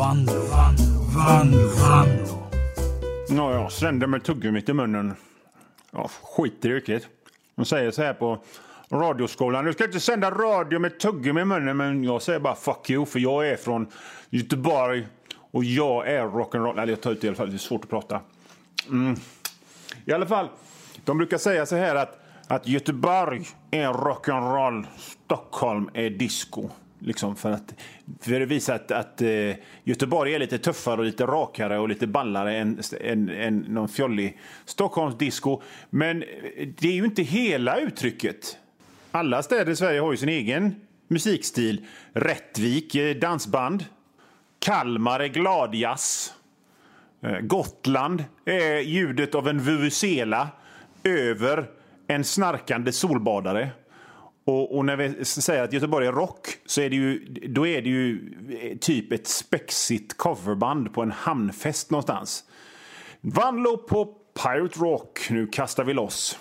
Vanlo, Vanlo, Vanlo, Vanlo. Ja, jag slängde med tuggummit i munnen. Ja, skit i yrket. De säger så här på radioskolan. Du ska inte sända radio med tuggummi i munnen. Men jag säger bara fuck you, för jag är från Göteborg och jag är rock'n'roll. Eller jag tar ut det i alla fall, det är svårt att prata. Mm. I alla fall, de brukar säga så här att, att Göteborg är rock'n'roll, Stockholm är disco. Liksom för att, för att visa att, att eh, Göteborg är lite tuffare och lite rakare och lite ballare än, än, än någon fjollig Stockholmsdisco. Men det är ju inte hela uttrycket. Alla städer i Sverige har ju sin egen musikstil. Rättvik är dansband. Kalmar är gladjazz. Eh, Gotland är ljudet av en vuvuzela över en snarkande solbadare. Och, och, när vi säger att Göteborg är rock så är det ju, då är det ju eh, typ ett spexigt coverband på en hamnfest någonstans. Vanlo på Pirate Rock. Nu kastar vi loss.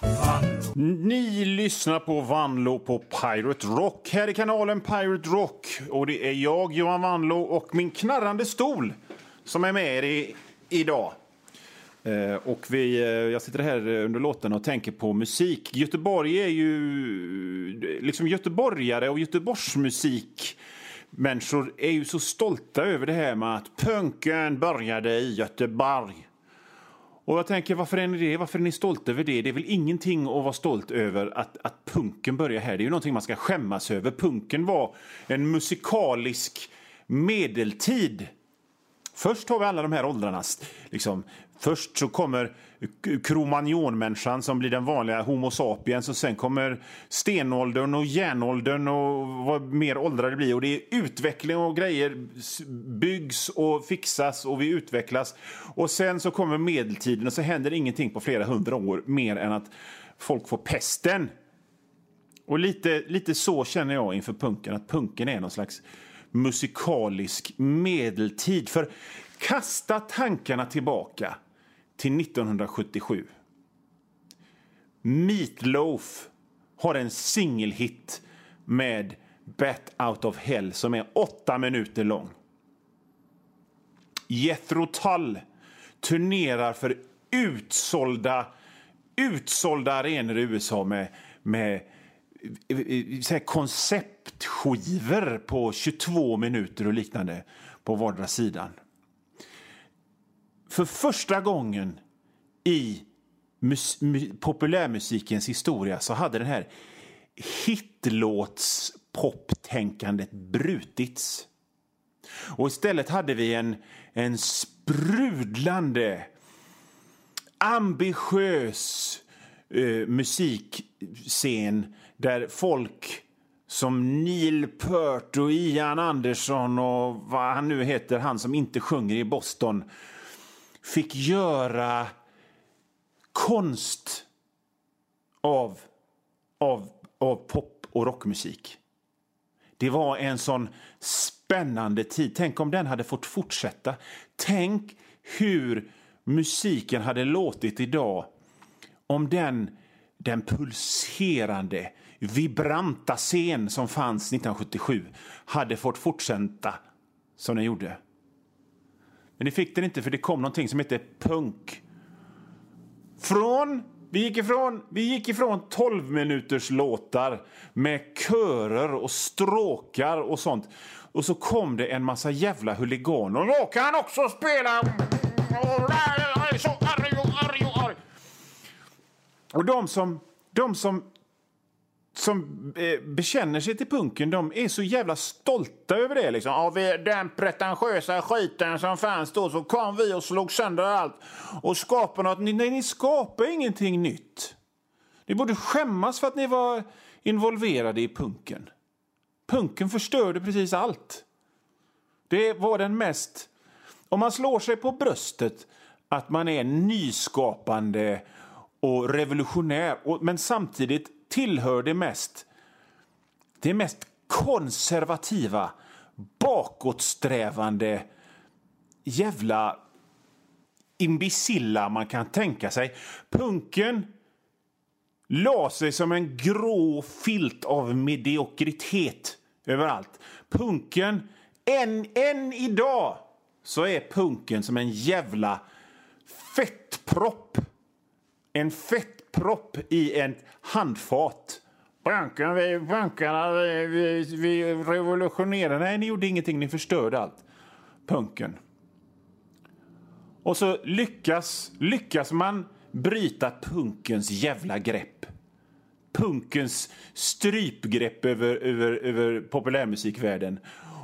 Ni lyssnar på Vanlo på Pirate Rock. Här i kanalen Pirate Rock. Och det är jag, Johan Vanlo, och min knarrande stol som är med er i, idag. Eh, och vi, eh, jag sitter här under låten och tänker på musik. Göteborg är ju... Liksom göteborgare och Göteborgsmusik människor är ju så stolta över det här med att punken började i Göteborg. Och jag tänker, varför är ni det? Varför är ni stolta över det? Det är väl ingenting att vara stolt över att, att punken börjar här. Det är ju någonting man ska skämmas över. Punken var en musikalisk medeltid. Först har vi alla de här åldrarna. Liksom, först så kommer kromagnon som blir den vanliga Homo sapiens och sen kommer stenåldern och järnåldern och vad mer åldrar det blir. Och det är utveckling och grejer byggs och fixas och vi utvecklas. Och sen så kommer medeltiden och så händer ingenting på flera hundra år mer än att folk får pesten. Och lite, lite så känner jag inför punken, att punken är någon slags musikalisk medeltid. För kasta tankarna tillbaka till 1977. Meatloaf har en singelhit med Bat Out of Hell som är åtta minuter lång. Jethro Tull turnerar för utsålda, utsålda arenor i USA med, med eh, så här konceptskivor på 22 minuter och liknande på vardera sidan för första gången i populärmusikens historia så hade den här hitlåtspoptänkandet brutits. Och istället hade vi en, en sprudlande, ambitiös eh, musikscen där folk som Neil Peart och Ian Andersson och vad han nu heter, han som inte sjunger i Boston fick göra konst av, av, av pop och rockmusik. Det var en sån spännande tid. Tänk om den hade fått fortsätta. Tänk hur musiken hade låtit idag om den, den pulserande, vibranta scen som fanns 1977 hade fått fortsätta som den gjorde. Men det fick den inte för det kom någonting som hette punk. Från, vi gick ifrån, vi gick ifrån 12 minuters låtar med körer och stråkar och sånt. Och så kom det en massa jävla huliganer. Jag kan också spela... Arg och arg. Och de som, de som som eh, bekänner sig till punken, de är så jävla stolta över det. Liksom. Av den pretentiösa skiten som fanns då så kom vi och slog sönder allt och skapade något. Nej, ni skapar ingenting nytt. Ni borde skämmas för att ni var involverade i punken. Punken förstörde precis allt. Det var den mest... Om man slår sig på bröstet att man är nyskapande och revolutionär men samtidigt tillhör det mest, det mest konservativa, bakåtsträvande jävla imbecilla man kan tänka sig. Punken la sig som en grå filt av mediokritet överallt. Punken, än, än idag, så är punken som en jävla fettpropp. En fettpropp i en handfat. Punken, vi, bankerna, vi, vi, vi revolutionerade. Nej, ni gjorde ingenting. Ni förstörde allt. Punken. Och så lyckas, lyckas man bryta punkens jävla grepp. Punkens strypgrepp över, över, över populärmusikvärlden.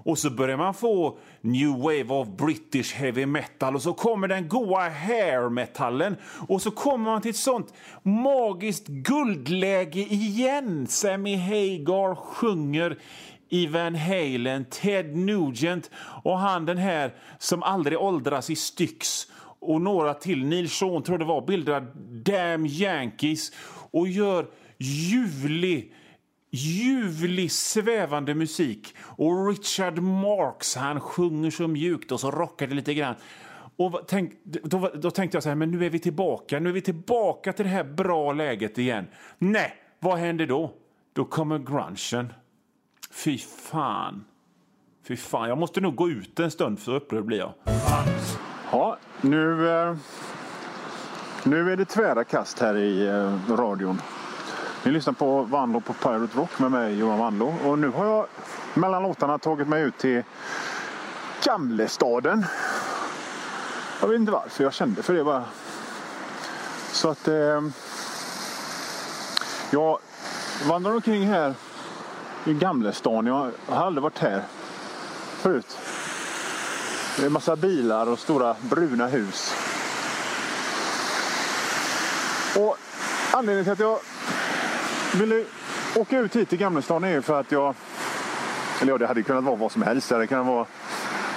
Och så börjar man få new wave of British heavy metal. Och så kommer den goa hair metallen. Och så kommer man till ett sånt magiskt guldläge igen. Sammy Hagar sjunger i Van Halen, Ted Nugent och han den här som aldrig åldras i Styx. Och några till, Neil Sean tror det var, bildar Damn Yankees och gör ljuvlig ljuvlig, svävande musik. Och Richard Marx, han sjunger så mjukt och så rockar det lite grann. Och tänk, då, då tänkte jag så här, men nu är vi tillbaka. Nu är vi tillbaka till det här bra läget igen. Nej, vad händer då? Då kommer grungen. Fy fan. Fy fan, jag måste nog gå ut en stund så upprörd blir jag. Ja, nu, eh, nu är det tvära kast här i eh, radion. Ni lyssnar på Vanlo på Pirate Rock med mig Johan Vanlo. Och nu har jag mellan låtarna tagit mig ut till Gamlestaden. Jag vet inte varför jag kände för det bara. Så att eh, jag vandrar omkring här i Gamlestan. Jag har aldrig varit här förut. Det är en massa bilar och stora bruna hus. Och anledningen till att jag ville åka ut hit till Gamlestaden är för att jag... Eller ja, det hade kunnat vara vad som helst. Det hade kunnat vara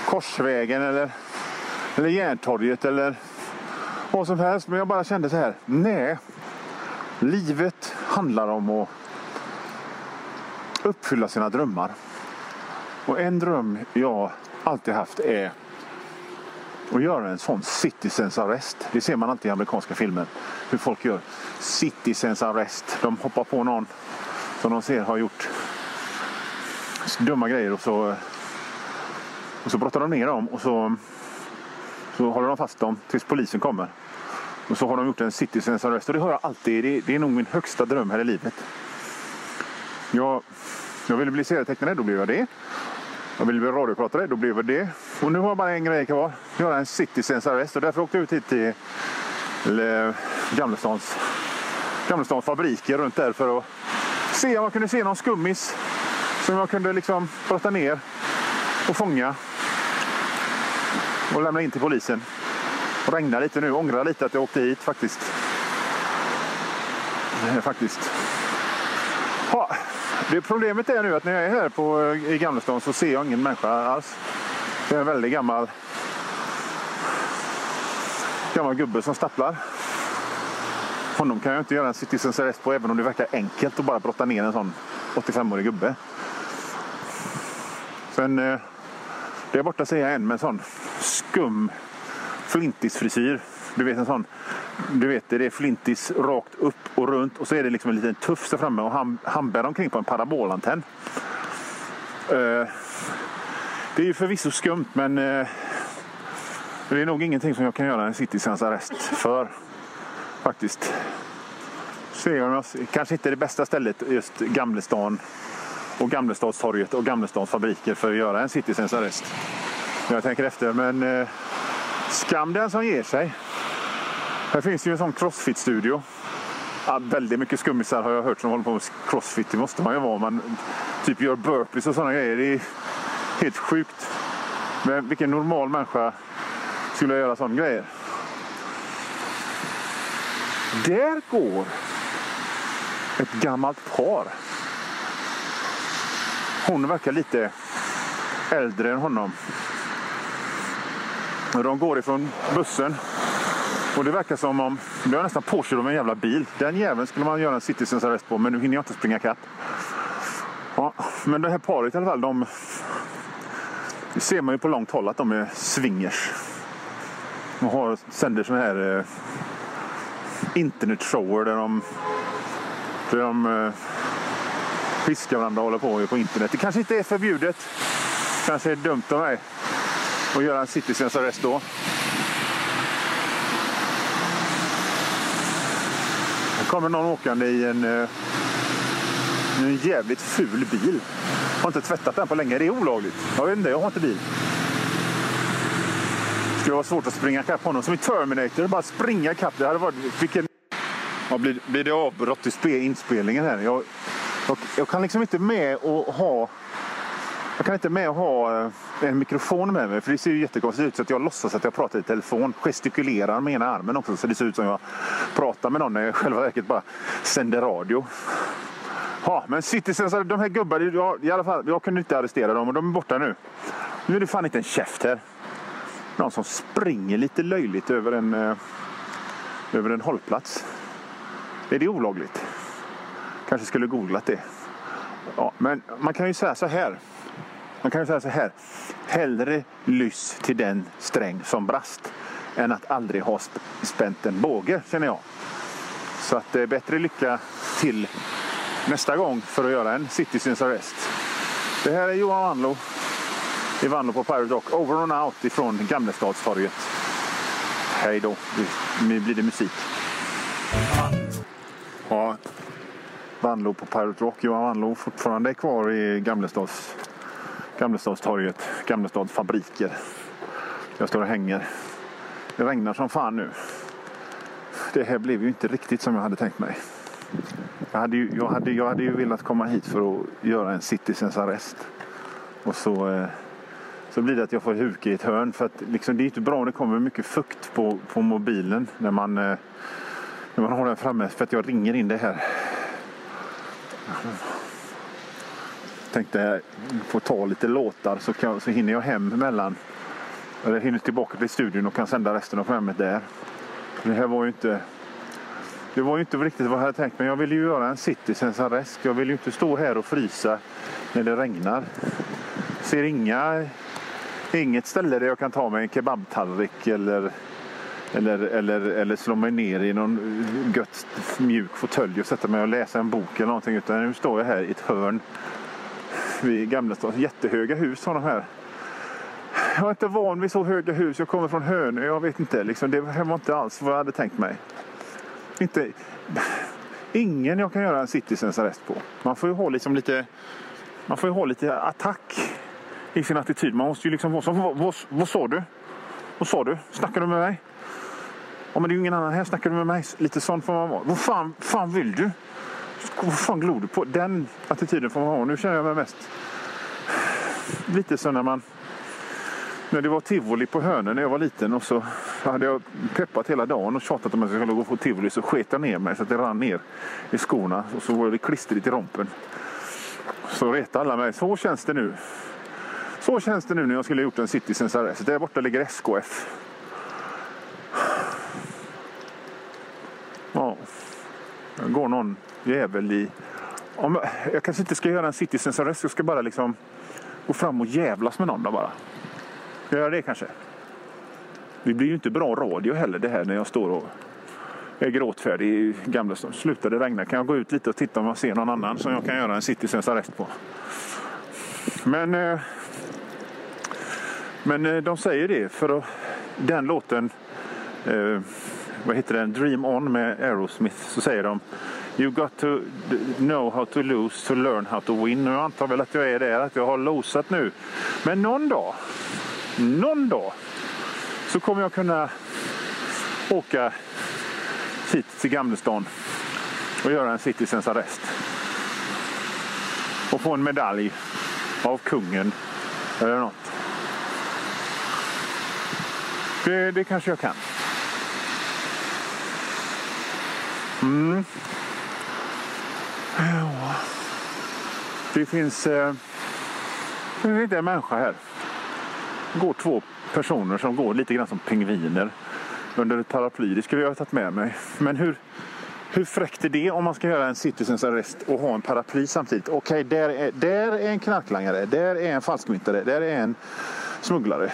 Korsvägen eller, eller Järntorget eller vad som helst. Men jag bara kände så här. Nej. Livet handlar om att uppfylla sina drömmar. Och en dröm jag alltid haft är att göra en sån citizens arrest. Det ser man alltid i amerikanska filmer. Hur folk gör citizens arrest. De hoppar på någon som de ser har gjort dumma grejer och så, och så brottar de ner dem och så, så håller de fast dem tills polisen kommer. Och så har de gjort en citizens arrest och det har jag alltid. Det, det är nog min högsta dröm här i livet. Jag, jag ville bli serietecknare, då blev jag det. Jag ville bli radiopratare, då blev jag det. Och nu har jag bara en grej kvar. Göra en citizens arrest och därför åkte jag ut hit till eh, Gamlestans, Gamlestans fabriker runt där för att se om jag kunde se någon skummis som jag kunde liksom brotta ner och fånga och lämna in till polisen. Det regnar lite nu, ångrar lite att jag åkte hit faktiskt. Eh, faktiskt. Ha. det problemet är nu att när jag är här på, i Gamlestan så ser jag ingen människa alls. Det är en väldigt gammal gammal gubbe som stapplar. Honom kan jag inte göra en citizens arrest på även om det verkar enkelt att bara brotta ner en sån 85-årig gubbe. Sen, eh, borta ser jag en med en sån skum flintisfrisyr. Du vet en sån, du vet det är flintis rakt upp och runt och så är det liksom en liten tuff där framme och han, han bär omkring på en parabolantenn. Eh, det är ju förvisso skumt men eh, det är nog ingenting som jag kan göra en citizens arrest för. Faktiskt. Kanske inte det bästa stället just Gamlestan och Gamlestadstorget och Gamlestans fabriker för att göra en citizens arrest. Jag tänker efter men eh, skam den som ger sig. Här finns ju en sån crossfit-studio. Ja, väldigt mycket skummisar har jag hört som håller på med crossfit. Det måste man ju vara. Man typ gör burpees och sådana grejer. Det är helt sjukt. Men vilken normal människa skulle göra sådana grejer? Där går ett gammalt par. Hon verkar lite äldre än honom. De går ifrån bussen och det verkar som om, de är nästan påkörd av en jävla bil. Den jäveln skulle man göra en citizens arrest på men nu hinner jag inte springa ikapp. Ja, men det här paret i alla fall, de det ser man ju på långt håll att de är swingers. De har, sänder såna här eh, internetshower där de, där de eh, piskar varandra och håller på på internet. Det kanske inte är förbjudet. kanske är dumt av mig. Att göra en citizens arrest då. Kommer någon åkande i en, eh, en jävligt ful bil. Har inte tvättat den på länge. Det är olagligt. Jag vet inte, jag har inte bil. Det skulle vara svårt att springa ikapp honom. Som i Terminator, bara springa ikapp. Det hade varit... Vilken... Ja, blir, blir det avbrott i inspelningen här? Jag, jag, jag kan liksom inte med och ha... Jag kan inte med att ha eh, en mikrofon med mig för det ser ju jättekonstigt ut så att jag låtsas att jag pratar i telefon. Gestikulerar med ena armen också så det ser ut som jag pratar med någon när jag i själva verket bara sänder radio. Ja, men Citizens, alltså, de här gubbarna, jag, i alla fall, jag kunde inte arrestera dem och de är borta nu. Nu är det fan inte en käft här. Någon som springer lite löjligt över en, eh, över en hållplats. Är det olagligt? Kanske skulle googlat det. Ja, men man kan ju säga så här. Man kan ju säga så här. Hellre lyss till den sträng som brast än att aldrig ha spänt en båge, känner jag. Så att det är bättre lycka till nästa gång för att göra en Citizens Arrest. Det här är Johan Wanlo i Wanlo på Pirate Rock. Over and out ifrån Gamlestadstorget. Hej då. Nu blir det musik. Ja, Wanlo på Pirate Rock. Johan Wanlo fortfarande kvar i Gamlestads, Gamlestadstorget. Gamlestads fabriker. Jag står och hänger. Det regnar som fan nu. Det här blev ju inte riktigt som jag hade tänkt mig. Jag hade ju, jag hade, jag hade ju velat komma hit för att göra en citizens arrest. Och så, eh, så blir det att jag får huka i ett hörn. För att liksom, det är inte bra om det kommer mycket fukt på, på mobilen när man, eh, när man har den framme. För att jag ringer in det här. Tänkte få ta lite låtar så, kan, så hinner jag hem emellan. Eller hinner tillbaka till studion och kan sända resten av programmet där. Det här var ju inte det var ju inte riktigt vad jag hade tänkt men jag ville ju göra en citizens arrest. Jag vill ju inte stå här och frysa när det regnar. Ser inga, inget ställe där jag kan ta mig en kebabtallrik eller, eller, eller, eller slå mig ner i någon gött mjuk fåtölj och sätta mig och läsa en bok eller någonting. Utan nu står jag här i ett hörn vid Gamla stan. Jättehöga hus har de här. Jag är inte van vid så höga hus. Jag kommer från Hönö. Jag vet inte. Liksom, det var inte alls vad jag hade tänkt mig inte, ingen jag kan göra en citizens arrest på. Man får ju ha liksom lite, man får ju ha lite attack i sin attityd. Man måste ju liksom vara så, vad, vad, vad sa du? Vad sa du? Snackar du med mig? Ja, men det är ju ingen annan här. Snackar du med mig? Lite sån får man vara. Vad fan, fan vill du? Vad fan glor du på? Den attityden får man ha. Nu känner jag mig mest lite så när man när det var tivoli på Hönö när jag var liten och så hade jag peppat hela dagen och tjatat om att jag skulle gå på tivoli så sket jag ner mig så att det rann ner i skorna och så var det klistrigt i rompen. Så retade alla mig. Så känns det nu. Så känns det nu när jag skulle ha gjort en Citizens Arrest. Där borta ligger SKF. Ja, det går någon jävel i... Om, jag kanske inte ska göra en Citizens Arrest. Jag ska bara liksom gå fram och jävlas med någon då bara. Ska jag göra det kanske? Det blir ju inte bra radio heller det här när jag står och är gråtfärdig i Gamla stan. Slutar det regna kan jag gå ut lite och titta om jag ser någon annan som jag kan göra en Citizens arrest på. Men, eh, men eh, de säger det för att den låten, eh, vad heter den, Dream On med Aerosmith, så säger de You got to know how to lose to learn how to win. Och jag antar väl att jag är där, att jag har losat nu. Men någon dag, någon dag så kommer jag kunna åka hit till Gamlestan och göra en citizens arrest. Och få en medalj av kungen eller något. Det, det kanske jag kan. Mm. Ja. Det finns... Eh, det finns inte en människa här. Det går två personer som går lite grann som pingviner under ett paraply. Det skulle jag ha tagit med mig. Men hur, hur fräckt är det om man ska göra en citizens arrest och ha en paraply samtidigt? Okej, okay, där, är, där är en knarklangare, där är en falskmyntare, där är en smugglare.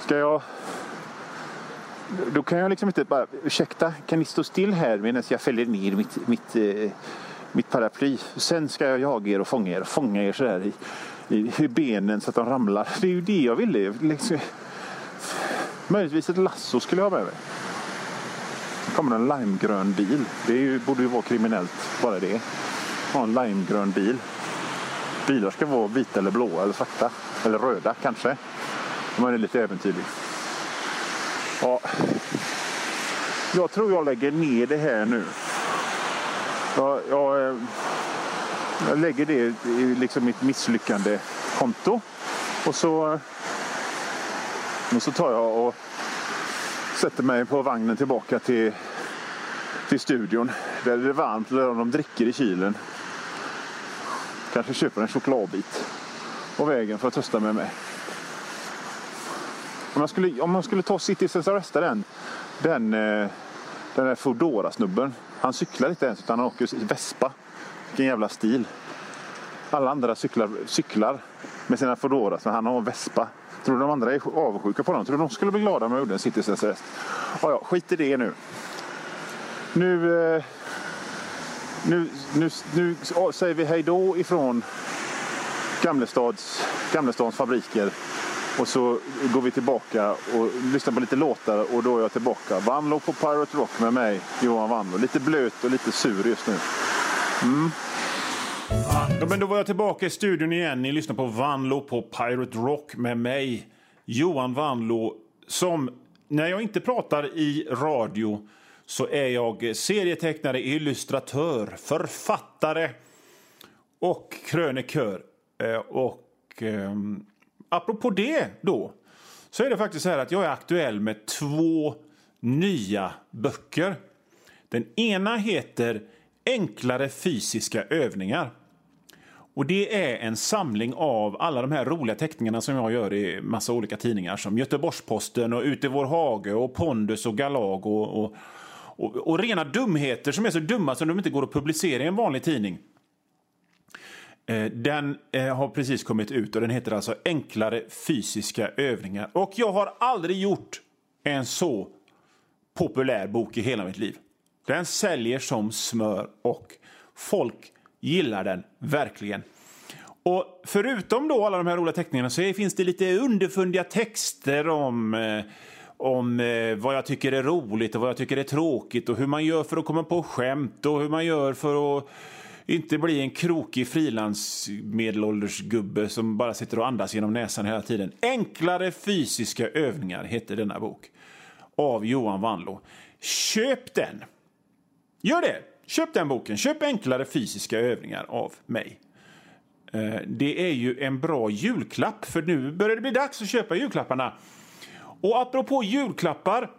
Ska jag... Då kan jag liksom inte bara, ursäkta, kan ni stå still här medan jag fäller ner mitt, mitt, eh, mitt paraply? Sen ska jag jaga er och fånga er, fånga er sådär i, i, i benen så att de ramlar. Det är ju det jag ville. Liksom, möjligtvis ett lasso skulle jag ha med mig. Det kommer en limegrön bil. Det ju, borde ju vara kriminellt, bara det. Ha en limegrön bil. Bilar ska vara vita eller blåa eller svarta. Eller röda kanske. Om man är lite äventyrlig. Ja. Jag tror jag lägger ner det här nu. Jag, jag, eh, jag lägger det i liksom mitt misslyckande konto. Och så, och så tar jag och sätter mig på vagnen tillbaka till, till studion. Där det är varmt, där de dricker i kylen. Kanske köper en chokladbit på vägen för att trösta med mig. Om man skulle, om man skulle ta Citizens Arresta den, den, eh, den där Foodora-snubben. Han cyklar inte ens utan han åker i Vespa. Vilken jävla stil. Alla andra cyklar, cyklar med sina Foodoras men han har en Vespa. Tror du de andra är avundsjuka på honom? Tror du de skulle bli glada om jag gjorde en Citizens Arrest? Ja, ja, skit i det nu. Nu, eh, nu, nu, nu säger vi hej då ifrån Gamlestads, Gamlestadens fabriker. Och så går vi tillbaka och lyssnar på lite låtar och då är jag tillbaka. Vanlo på Pirate Rock med mig, Johan Vanlo. Lite blöt och lite sur just nu. Mm. Ja, men då var jag tillbaka i studion igen. Ni lyssnar på Vanlo på Pirate Rock med mig, Johan Vanlo, som när jag inte pratar i radio så är jag serietecknare, illustratör, författare och krönikör. Eh, och ehm, apropå det då så är det faktiskt så här att jag är aktuell med två nya böcker. Den ena heter Enklare fysiska övningar. Och Det är en samling av alla de här roliga teckningarna som jag gör i massa olika tidningar som Göteborgs-Posten och Ute i vår hage och Pondus och Galag och, och, och, och rena dumheter som är så dumma som de inte går att publicera i en vanlig tidning. Eh, den eh, har precis kommit ut och den heter alltså Enklare fysiska övningar. Och jag har aldrig gjort en så populär bok i hela mitt liv. Den säljer som smör och folk gillar den verkligen. Och förutom då alla de här roliga teckningarna så finns det lite underfundiga texter om eh, om eh, vad jag tycker är roligt och vad jag tycker är tråkigt och hur man gör för att komma på skämt och hur man gör för att inte bli en krokig frilansmedelålders gubbe som bara sitter och andas genom näsan hela tiden. Enklare fysiska övningar heter denna bok av Johan Wanlo. Köp den! Gör det! Köp den boken. Köp enklare fysiska övningar av mig. Eh, det är ju en bra julklapp, för nu börjar det bli dags att köpa julklapparna. Och apropå julklappar,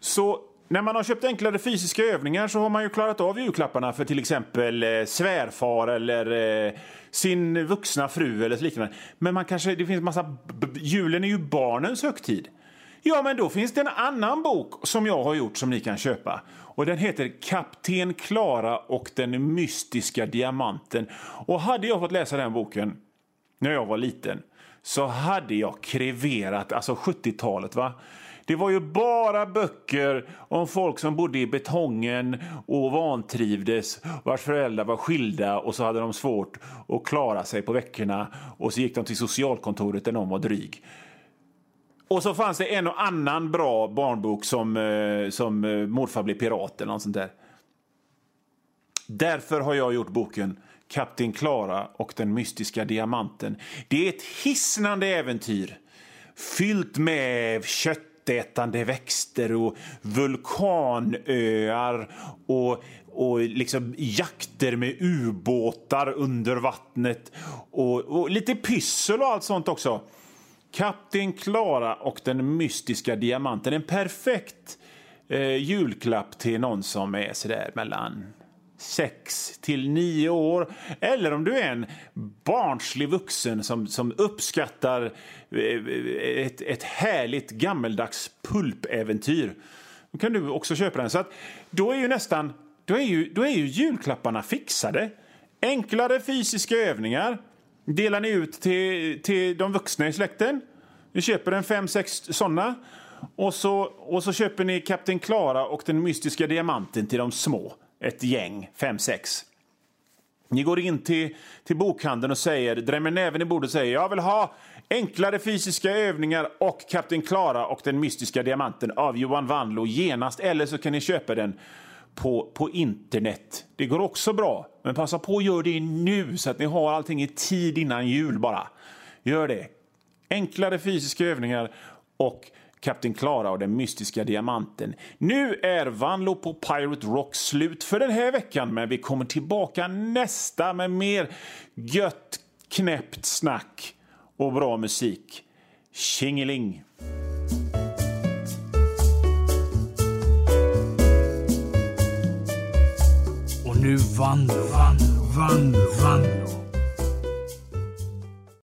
så när man har köpt enklare fysiska övningar så har man ju klarat av julklapparna för till exempel eh, svärfar eller eh, sin vuxna fru eller liknande. Men man kanske, det finns massa, julen är ju barnens högtid. Ja, men då finns det en annan bok som jag har gjort som ni kan köpa. Och Den heter Kapten Klara och den mystiska diamanten. Och Hade jag fått läsa den boken när jag var liten så hade jag kreverat, alltså 70-talet. va? Det var ju bara böcker om folk som bodde i betongen och vantrivdes, vars föräldrar var skilda och så hade de svårt att klara sig på veckorna och så gick de till socialkontoret där någon var dryg. Och så fanns det en och annan bra barnbok som, eh, som eh, Morfar blir pirat eller något sånt där. Därför har jag gjort boken Kapten Klara och den mystiska diamanten. Det är ett hisnande äventyr fyllt med kött köttätande växter och vulkanöar och, och liksom jakter med ubåtar under vattnet och, och lite pyssel och allt sånt också. Kapten Klara och den mystiska diamanten. En perfekt eh, julklapp till någon som är sådär mellan 6 till 9 år. Eller om du är en barnslig vuxen som, som uppskattar eh, ett, ett härligt gammeldags pulpäventyr. Då kan du också köpa den. Så att, då är ju nästan då är ju, då är ju julklapparna fixade. Enklare fysiska övningar delar ni ut till, till de vuxna i släkten. Ni köper en fem, sex såna. Och så, och så köper ni Kapten Klara och den mystiska diamanten till de små. Ett gäng, fem, sex. Ni går in till, till bokhandeln och säger, drämmer näven i bordet och säger jag vill ha enklare fysiska övningar och Kapten Klara och den mystiska diamanten av Johan Wanlo genast. Eller så kan ni köpa den på, på internet. Det går också bra, men passa på att göra det nu så att ni har allting i tid innan jul bara. Gör det. Enklare fysiska övningar och Kapten Klara och den mystiska diamanten. Nu är Vanlo på Pirate Rock slut för den här veckan, men vi kommer tillbaka nästa med mer gött, knäppt snack och bra musik. Tjingeling! Och nu Vanlo, Vanlo, Vanlo, Vanlo.